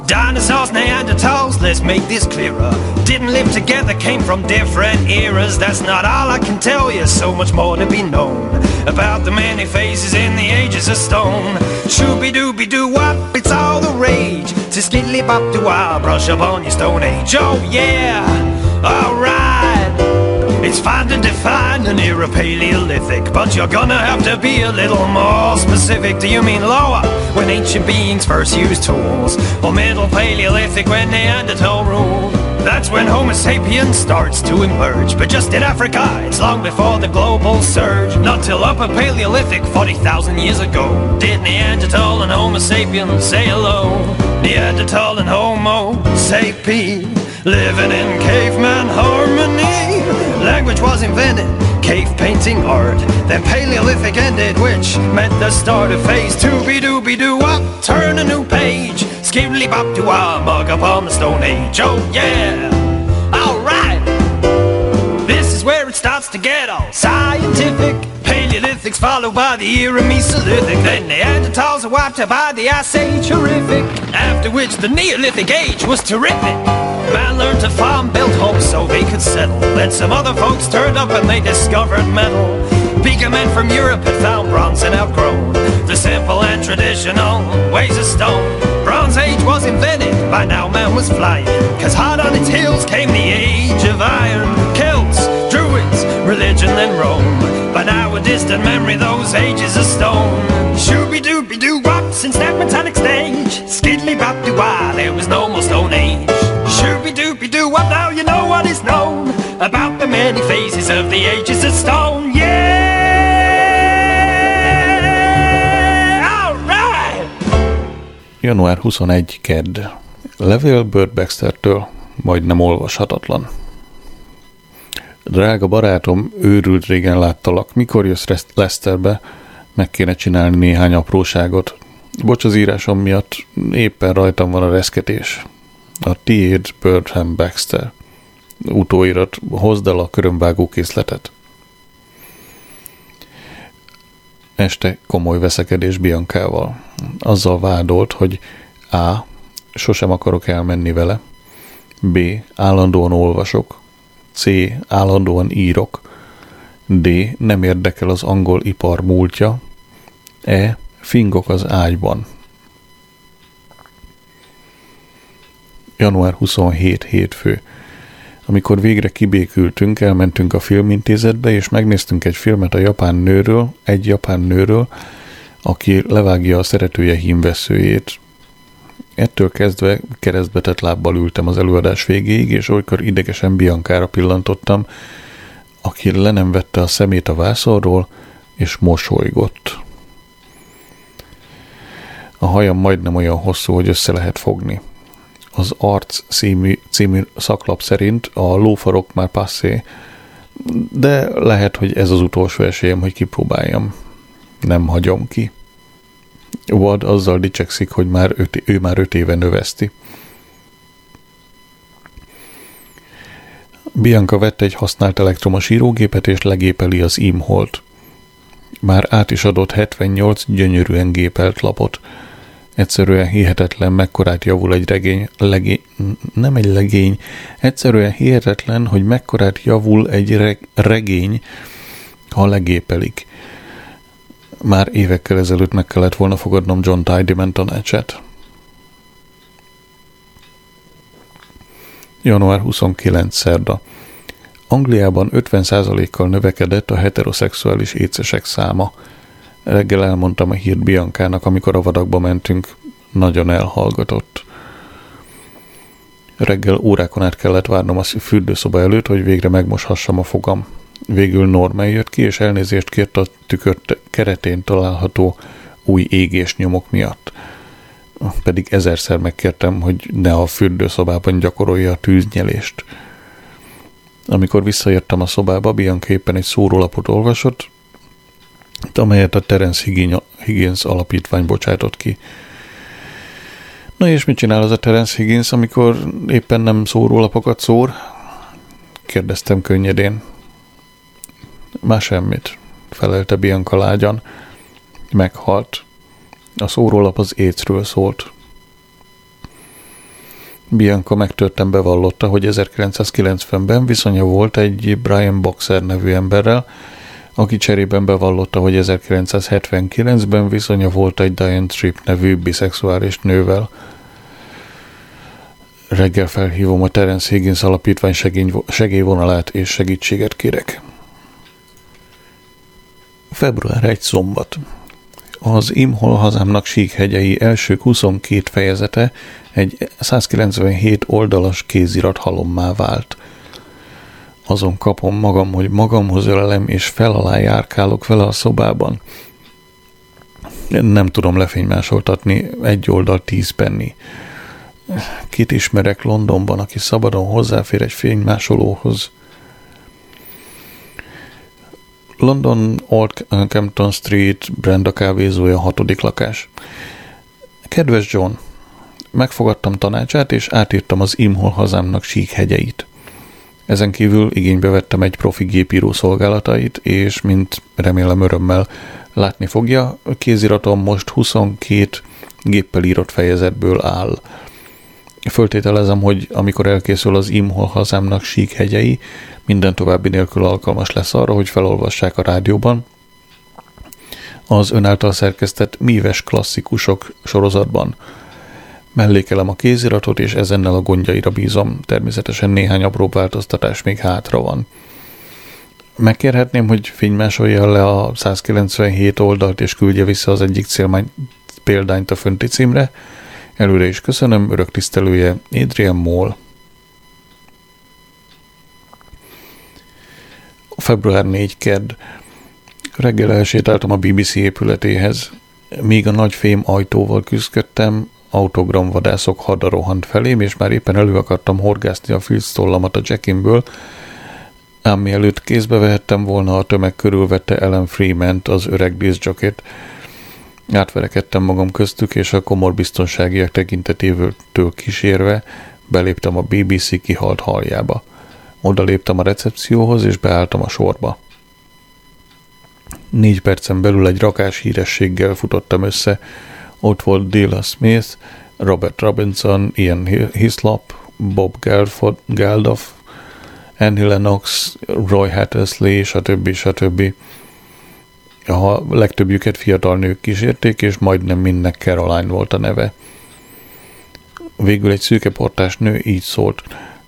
Dinosaurs, Neanderthals, let's make this clearer. Didn't live together, came from different eras. That's not all I can tell you, so much more to be known about the many faces in the ages of stone. Shooby dooby doo wop, it's all the rage. To skiddly bop do I brush up on your stone age. Oh yeah, alright. It's fine to define an era Paleolithic, but you're gonna have to be a little more specific. Do you mean lower, when ancient beings first used tools? Or middle Paleolithic, when Neanderthal ruled? That's when Homo sapiens starts to emerge. But just in Africa, it's long before the global surge. Not till Upper Paleolithic, 40,000 years ago, did Neanderthal and Homo sapiens say hello. Neanderthal and Homo sapien, living in caveman harmony. Language was invented, cave painting art. Then Paleolithic ended, which meant the start of phase two. Be do dooby doo up, turn a new page. Skibbly bop doo ah, mug up on the Stone Age. Oh yeah, alright. This is where it starts to get all scientific. Followed by the era Mesolithic. Then Neanderthals are wiped out by the Ice Age horrific. After which the Neolithic Age was terrific. Man learned to farm, built homes so they could settle. Then some other folks turned up and they discovered metal. Beaker men from Europe had found bronze and outgrown the simple and traditional ways of stone. Bronze Age was invented, by now man was flying. Cause hot on its heels came the age of iron. Celts, Druids, religion, then Rome. Now a distant memory, those ages of stone. Shooby dooby doo wop since that metallic stage. Skiddly bop doo wah, there was no more Stone Age. Shooby dooby doo wop, now you know what is known about the many phases of the ages of stone. Yeah! Január 21. Kedd. Levél Bird Baxtertől, majdnem olvashatatlan. Drága barátom, őrült régen láttalak. Mikor jössz Leicesterbe? Meg kéne csinálni néhány apróságot. Bocs az írásom miatt, éppen rajtam van a reszketés. A tiéd Birdham Baxter. Utóirat, hozd el a körömvágó készletet. Este komoly veszekedés Biancával. Azzal vádolt, hogy A. Sosem akarok elmenni vele. B. Állandóan olvasok. C. Állandóan írok. D. Nem érdekel az angol ipar múltja. E. Fingok az ágyban. Január 27 hétfő. Amikor végre kibékültünk, elmentünk a filmintézetbe, és megnéztünk egy filmet a japán nőről, egy japán nőről, aki levágja a szeretője hímveszőjét. Ettől kezdve keresztbetett lábbal ültem az előadás végéig, és olykor idegesen Biancára pillantottam, aki le nem vette a szemét a vászorról, és mosolygott. A hajam majdnem olyan hosszú, hogy össze lehet fogni. Az Arc című, című szaklap szerint a lófarok már passzé, de lehet, hogy ez az utolsó esélyem, hogy kipróbáljam. Nem hagyom ki. Wad azzal dicsekszik, hogy már öt, ő már öt éve növeszti. Bianca vette egy használt elektromos írógépet és legépeli az imholt. Már át is adott 78 gyönyörűen gépelt lapot. Egyszerűen hihetetlen, mekkorát javul egy regény, legény, nem egy legény, egyszerűen hihetetlen, hogy mekkorát javul egy reg, regény, ha legépelik. Már évekkel ezelőtt meg kellett volna fogadnom John Tidyman tanácsát. Január 29. szerda. Angliában 50%-kal növekedett a heteroszexuális écesek száma. Reggel elmondtam a hírt Biancának, amikor a vadakba mentünk. Nagyon elhallgatott. Reggel órákon át kellett várnom a fürdőszoba előtt, hogy végre megmoshassam a fogam. Végül Norman jött ki, és elnézést kért a tükör keretén található új égés nyomok miatt. Pedig ezerszer megkértem, hogy ne a fürdőszobában gyakorolja a tűznyelést. Amikor visszaértem a szobába, Bianca éppen egy szórólapot olvasott, amelyet a Terence Higgins alapítvány bocsátott ki. Na és mit csinál az a Terence Higgins, amikor éppen nem szórólapokat szór? Kérdeztem könnyedén. Már semmit, felelte Bianca lágyan. Meghalt. A szórólap az écről szólt. Bianca megtörtem bevallotta, hogy 1990-ben viszonya volt egy Brian Boxer nevű emberrel, aki cserében bevallotta, hogy 1979-ben viszonya volt egy Diane Tripp nevű biszexuális nővel. Reggel felhívom a Terence Higgins alapítvány segélyvonalát és segítséget kérek. Február 1 szombat. Az Imhol hazámnak síkhegyei első 22 fejezete egy 197 oldalas kézirat halommá vált. Azon kapom magam, hogy magamhoz ölelem és fel alá járkálok vele a szobában. Nem tudom lefénymásoltatni egy oldal tíz penny. Kit ismerek Londonban, aki szabadon hozzáfér egy fénymásolóhoz? London Old Campton Street, Brenda kávézója, hatodik lakás. Kedves John, megfogadtam tanácsát, és átírtam az Imhol hazámnak sík hegyeit. Ezen kívül igénybe vettem egy profi gépíró szolgálatait, és mint remélem örömmel látni fogja, kéziratom most 22 géppel írott fejezetből áll. Föltételezem, hogy amikor elkészül az Imhol hazámnak sík hegyei, minden további nélkül alkalmas lesz arra, hogy felolvassák a rádióban, az ön által szerkesztett míves klasszikusok sorozatban. Mellékelem a kéziratot, és ezennel a gondjaira bízom. Természetesen néhány apró változtatás még hátra van. Megkérhetném, hogy fénymásolja le a 197 oldalt, és küldje vissza az egyik célmány példányt a fönti címre. Előre is köszönöm, örök tisztelője Adrian Moll. Február 4 kedd. Reggel elsétáltam a BBC épületéhez. Míg a nagy fém ajtóval küzdöttem, autogramvadászok hada rohant felém, és már éppen elő akartam horgászni a filctollamat a jackimből, ám mielőtt kézbe vehettem volna, a tömeg körülvette Ellen freeman az öreg bizsjakét. Átverekedtem magam köztük, és a komor biztonságiak tekintetétől kísérve beléptem a BBC kihalt haljába. Oda léptem a recepcióhoz, és beálltam a sorba. Négy percen belül egy rakás hírességgel futottam össze. Ott volt Dilla Smith, Robert Robinson, Ian Hislop, Bob Gelford, Geldof, Annie Lennox, Roy Hattersley, stb. stb. A legtöbbjüket fiatal nők kísérték, és majdnem mindnek Caroline volt a neve. Végül egy szűke portás nő így szólt.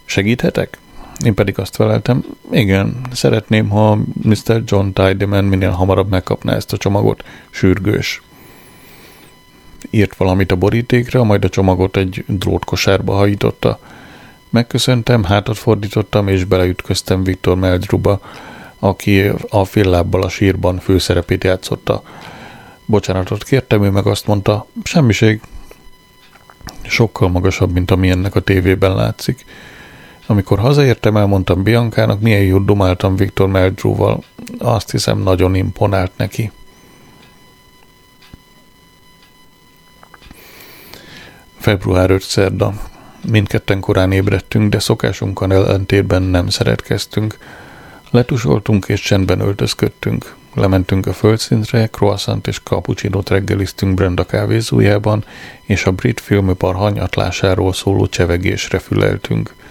Segíthetek? Én pedig azt feleltem, igen, szeretném, ha Mr. John Tideman minél hamarabb megkapná ezt a csomagot, sürgős. Írt valamit a borítékra, majd a csomagot egy drótkosárba hajította. Megköszöntem, hátat fordítottam, és beleütköztem Viktor Meldruba, aki a fél lábbal a sírban főszerepét játszotta. Bocsánatot kértem, ő meg azt mondta, semmiség. Sokkal magasabb, mint ami ennek a tévében látszik. Amikor hazaértem, elmondtam Biancának, milyen jót dumáltam Viktor Meldrúval. Azt hiszem, nagyon imponált neki. Február 5 szerda. Mindketten korán ébredtünk, de szokásunkkal ellentétben nem szeretkeztünk. Letusoltunk és csendben öltözködtünk. Lementünk a földszintre, croissant és cappuccinót reggeliztünk Brenda kávézójában, és a brit filmipar hanyatlásáról szóló csevegésre füleltünk –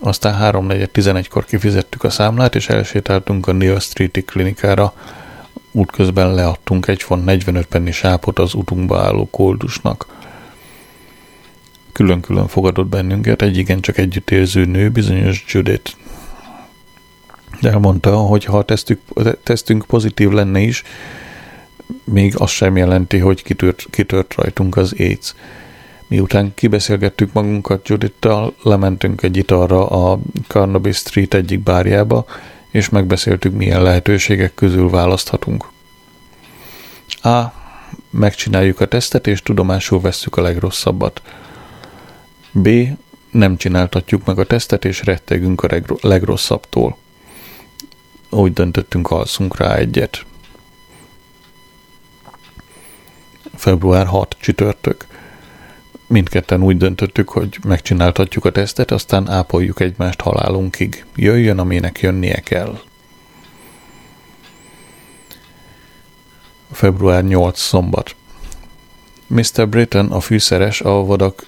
aztán 3-4-11-kor kifizettük a számlát, és elsétáltunk a Neil Street-i klinikára. Útközben leadtunk egy font 45 penni sápot az utunkba álló koldusnak. Külön-külön fogadott bennünket egy igencsak együttérző nő, bizonyos Judith. De elmondta, hogy ha a tesztük, tesztünk pozitív lenne is, még az sem jelenti, hogy kitört, kitört rajtunk az AIDS. Miután kibeszélgettük magunkat Judittal, lementünk egy italra a Carnaby Street egyik bárjába, és megbeszéltük, milyen lehetőségek közül választhatunk. A. Megcsináljuk a tesztet, és tudomásul vesszük a legrosszabbat. B. Nem csináltatjuk meg a tesztet, és rettegünk a legrosszabbtól. Úgy döntöttünk, alszunk rá egyet. Február 6 csütörtök. Mindketten úgy döntöttük, hogy megcsináltatjuk a tesztet, aztán ápoljuk egymást halálunkig. Jöjjön, aminek jönnie kell. Február 8 szombat. Mr. Britton, a fűszeres, a vadak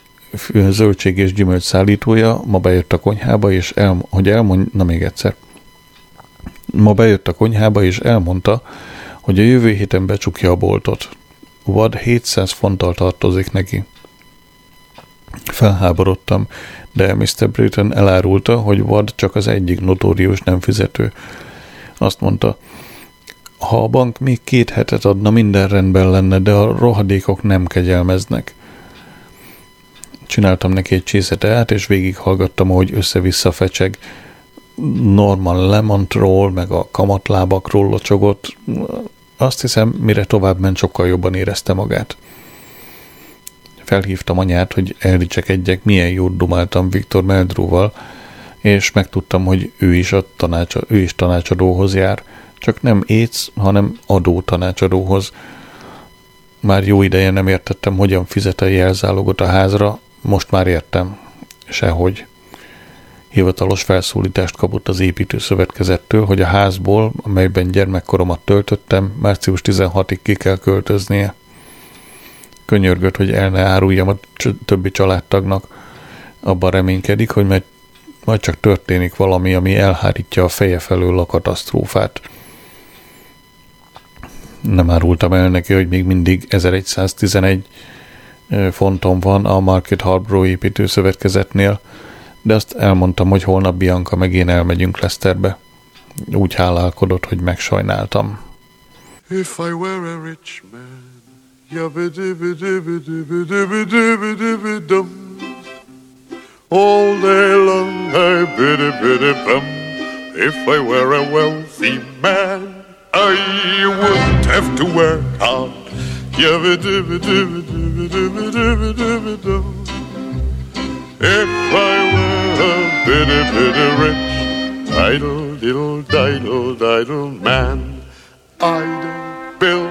zöldség és gyümölcs szállítója ma bejött a konyhába, és el, hogy elmond, na még egyszer. Ma bejött a konyhába, és elmondta, hogy a jövő héten becsukja a boltot. Vad 700 fonttal tartozik neki. Felháborodtam, de Mr. Britton elárulta, hogy Vad csak az egyik notórius nem fizető. Azt mondta, ha a bank még két hetet adna, minden rendben lenne, de a rohadékok nem kegyelmeznek. Csináltam neki egy csésze át, és végighallgattam, ahogy össze-vissza fecseg. Norman Lemantról, meg a kamatlábakról locsogott. Azt hiszem, mire tovább ment, sokkal jobban érezte magát. Felhívtam anyát, hogy elricsekedjek, milyen jót dumáltam Viktor Meldróval, és megtudtam, hogy ő is, a tanács, ő is tanácsadóhoz jár – csak nem éc, hanem adó tanácsadóhoz. Már jó ideje nem értettem, hogyan fizet a jelzálogot a házra, most már értem. Sehogy. Hivatalos felszólítást kapott az építőszövetkezettől, hogy a házból, amelyben gyermekkoromat töltöttem, március 16-ig ki kell költöznie. Könyörgött, hogy el ne áruljam a többi családtagnak. Abban reménykedik, hogy majd, csak történik valami, ami elhárítja a feje felől a katasztrófát nem árultam el neki, hogy még mindig 1111 fonton van a Market Harborough építőszövetkezetnél, de azt elmondtam, hogy holnap Bianca meg én elmegyünk Leszterbe. Úgy hálálkodott, hogy megsajnáltam. If I were a rich man, All day long I biddy biddy bum. If I were a wealthy man, I wouldn't have to work hard. If I bitty, bitty rich, idle, diddle, diddle, diddle man, I'd build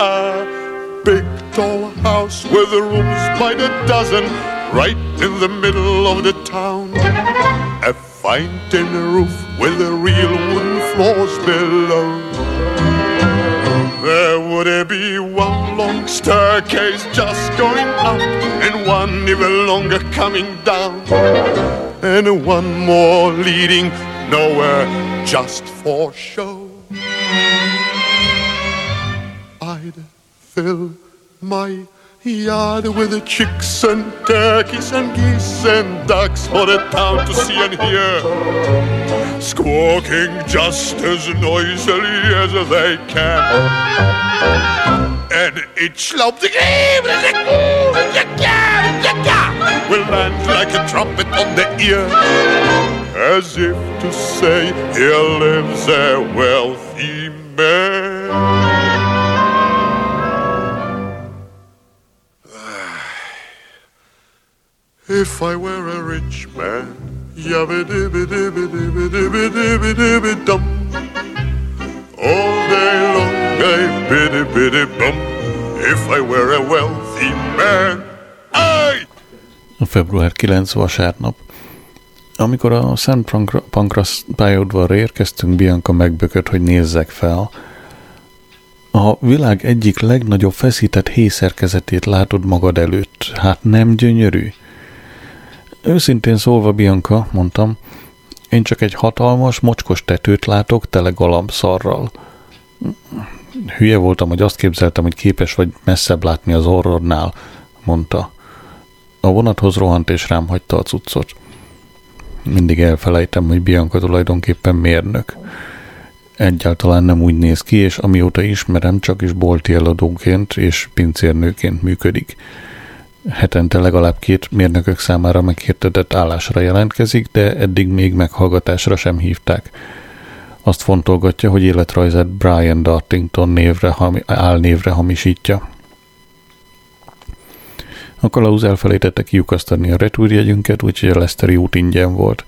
a big tall house with rooms by the dozen, right in the middle of the town. A fine tin roof with the real wooden floors below. There would be one long staircase just going up, and one even longer coming down, and one more leading nowhere just for show. I'd fill my yard with chicks and turkeys and geese and ducks for the town to see and hear, squawking just as noisily as they can. And each lump will land like a trumpet on the ear, as if to say, Here lives a wealthy man. If I were a rich man, yabba dibby dibby dibby dibby dibby dibby dum. All day long I biddy biddy bum. If I were a wealthy man, I... A február 9 vasárnap. Amikor a Szent Pankras pályaudvarra érkeztünk, Bianca megbökött, hogy nézzek fel. A világ egyik legnagyobb feszített hészerkezetét látod magad előtt. Hát nem gyönyörű? Őszintén szólva, Bianca, mondtam, én csak egy hatalmas, mocskos tetőt látok tele szarral. Hülye voltam, hogy azt képzeltem, hogy képes vagy messzebb látni az orrodnál, mondta. A vonathoz rohant és rám hagyta a cuccot. Mindig elfelejtem, hogy Bianca tulajdonképpen mérnök. Egyáltalán nem úgy néz ki, és amióta ismerem, csak is bolti eladóként és pincérnőként működik hetente legalább két mérnökök számára meghirdetett állásra jelentkezik, de eddig még meghallgatásra sem hívták. Azt fontolgatja, hogy életrajzát Brian Dartington névre, álnévre hamisítja. A kalauz elfelejtette kiukasztani a retúrjegyünket, úgyhogy a Leszteri út ingyen volt.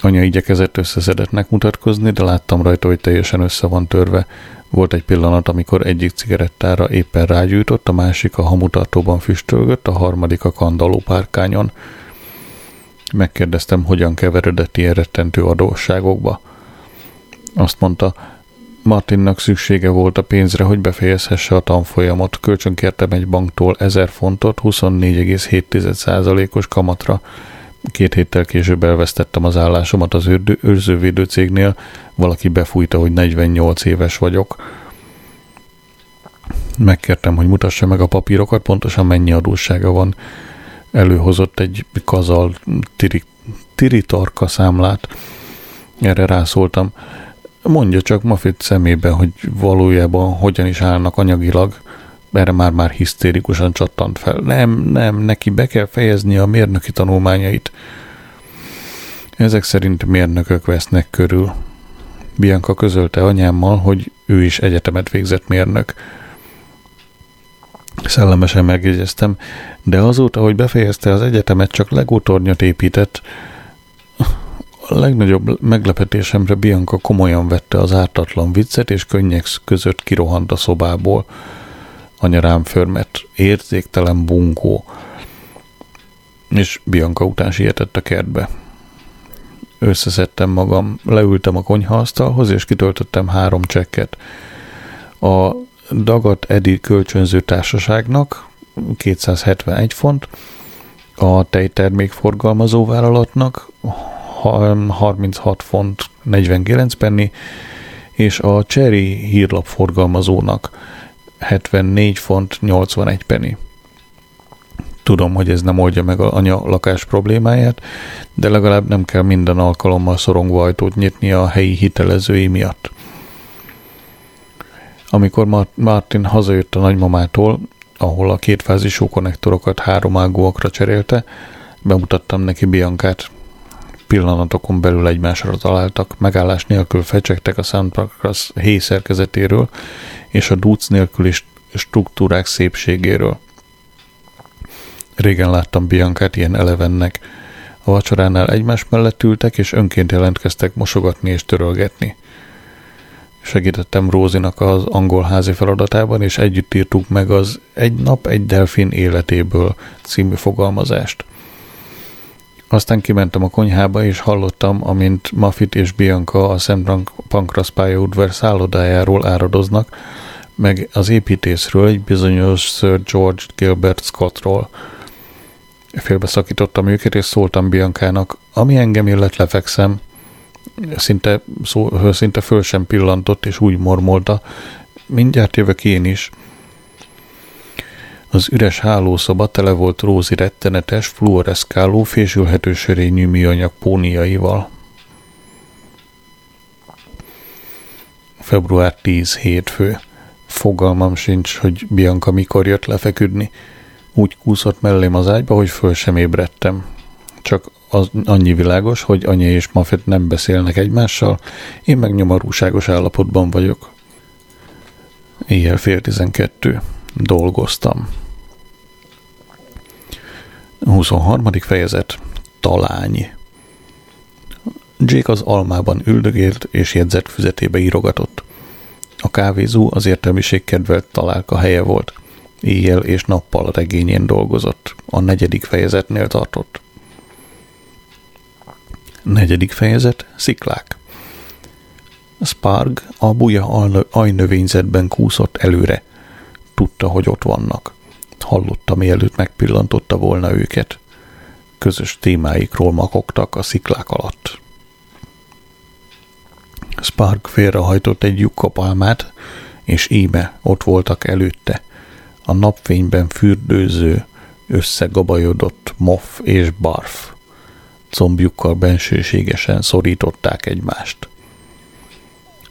Anya igyekezett összeszedetnek mutatkozni, de láttam rajta, hogy teljesen össze van törve. Volt egy pillanat, amikor egyik cigarettára éppen rágyújtott, a másik a hamutartóban füstölgött, a harmadik a kandaló párkányon. Megkérdeztem, hogyan keveredett ilyen rettentő adósságokba. Azt mondta, Martinnak szüksége volt a pénzre, hogy befejezhesse a tanfolyamot. Kölcsönkértem egy banktól 1000 fontot 24,7%-os kamatra. Két héttel később elvesztettem az állásomat az őrzővédő cégnél. Valaki befújta, hogy 48 éves vagyok. Megkértem, hogy mutassa meg a papírokat, pontosan mennyi adóssága van. Előhozott egy kazal tiri, tiritarka számlát. Erre rászóltam Mondja csak Mafit szemébe, hogy valójában hogyan is állnak anyagilag, erre már-már hisztérikusan csattant fel. Nem, nem, neki be kell fejezni a mérnöki tanulmányait. Ezek szerint mérnökök vesznek körül. Bianca közölte anyámmal, hogy ő is egyetemet végzett mérnök. Szellemesen megjegyeztem, de azóta, hogy befejezte az egyetemet, csak legótornyot épített, a legnagyobb meglepetésemre Bianca komolyan vette az ártatlan viccet, és könnyek között kirohant a szobából. Anya rám förmet, érzéktelen bunkó. És Bianca után sietett a kertbe. Összeszedtem magam, leültem a konyhaasztalhoz, és kitöltöttem három csekket. A Dagat Edi kölcsönző társaságnak 271 font, a tejtermék forgalmazó vállalatnak 36 font 49 penny, és a Cherry hírlap forgalmazónak 74 font 81 penny. Tudom, hogy ez nem oldja meg a anya lakás problémáját, de legalább nem kell minden alkalommal szorongva ajtót nyitni a helyi hitelezői miatt. Amikor Martin hazajött a nagymamától, ahol a kétfázisú konnektorokat háromágúakra cserélte, bemutattam neki Biancát pillanatokon belül egymásra találtak, megállás nélkül fecsegtek a Soundpackers héj szerkezetéről és a dúc nélküli struktúrák szépségéről. Régen láttam Biancát ilyen elevennek. A vacsoránál egymás mellett ültek, és önként jelentkeztek mosogatni és törölgetni. Segítettem Rózinak az angol házi feladatában, és együtt írtuk meg az Egy nap egy delfin életéből című fogalmazást – aztán kimentem a konyhába, és hallottam, amint Mafit és Bianca a Szent Pancras pályaudvar szállodájáról áradoznak, meg az építészről egy bizonyos Sir George Gilbert Scottról. Félbeszakítottam őket, és szóltam Biancának, ami engem illet lefekszem, szinte, szó, szinte föl sem pillantott, és úgy mormolta, mindjárt jövök én is – az üres hálószoba tele volt Rózi rettenetes, fluoreszkáló, fésülhető sörényű műanyag póniaival. Február 10 hétfő. Fogalmam sincs, hogy Bianca mikor jött lefeküdni. Úgy kúszott mellém az ágyba, hogy föl sem ébredtem. Csak az annyi világos, hogy anya és Mafet nem beszélnek egymással, én meg nyomorúságos állapotban vagyok. Éjjel fél tizenkettő. Dolgoztam. 23. fejezet Talány Jake az almában üldögélt és jegyzett füzetébe írogatott. A kávézó az értelmiség kedvelt találka helye volt. Éjjel és nappal a regényén dolgozott. A negyedik fejezetnél tartott. Negyedik fejezet Sziklák Sparg a buja ajnövényzetben kúszott előre. Tudta, hogy ott vannak hallotta, mielőtt megpillantotta volna őket. Közös témáikról makogtak a sziklák alatt. Spark félrehajtott egy lyukkapalmát, és íme ott voltak előtte, a napfényben fürdőző, összegabajodott moff és barf. Combjukkal bensőségesen szorították egymást.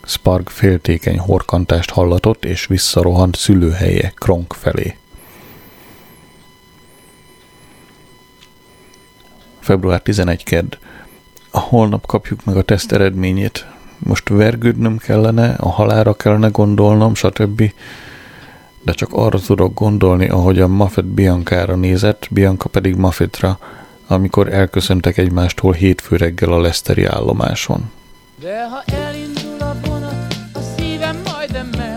Spark féltékeny horkantást hallatott, és visszarohant szülőhelye Kronk felé. február 11 kedd. A holnap kapjuk meg a teszt eredményét. Most vergődnöm kellene, a halára kellene gondolnom, stb. De csak arra tudok gondolni, ahogy a Muffet Biancára nézett, Bianca pedig Muffetra. amikor elköszöntek egymástól hétfő reggel a Leszteri állomáson. There, however, temer.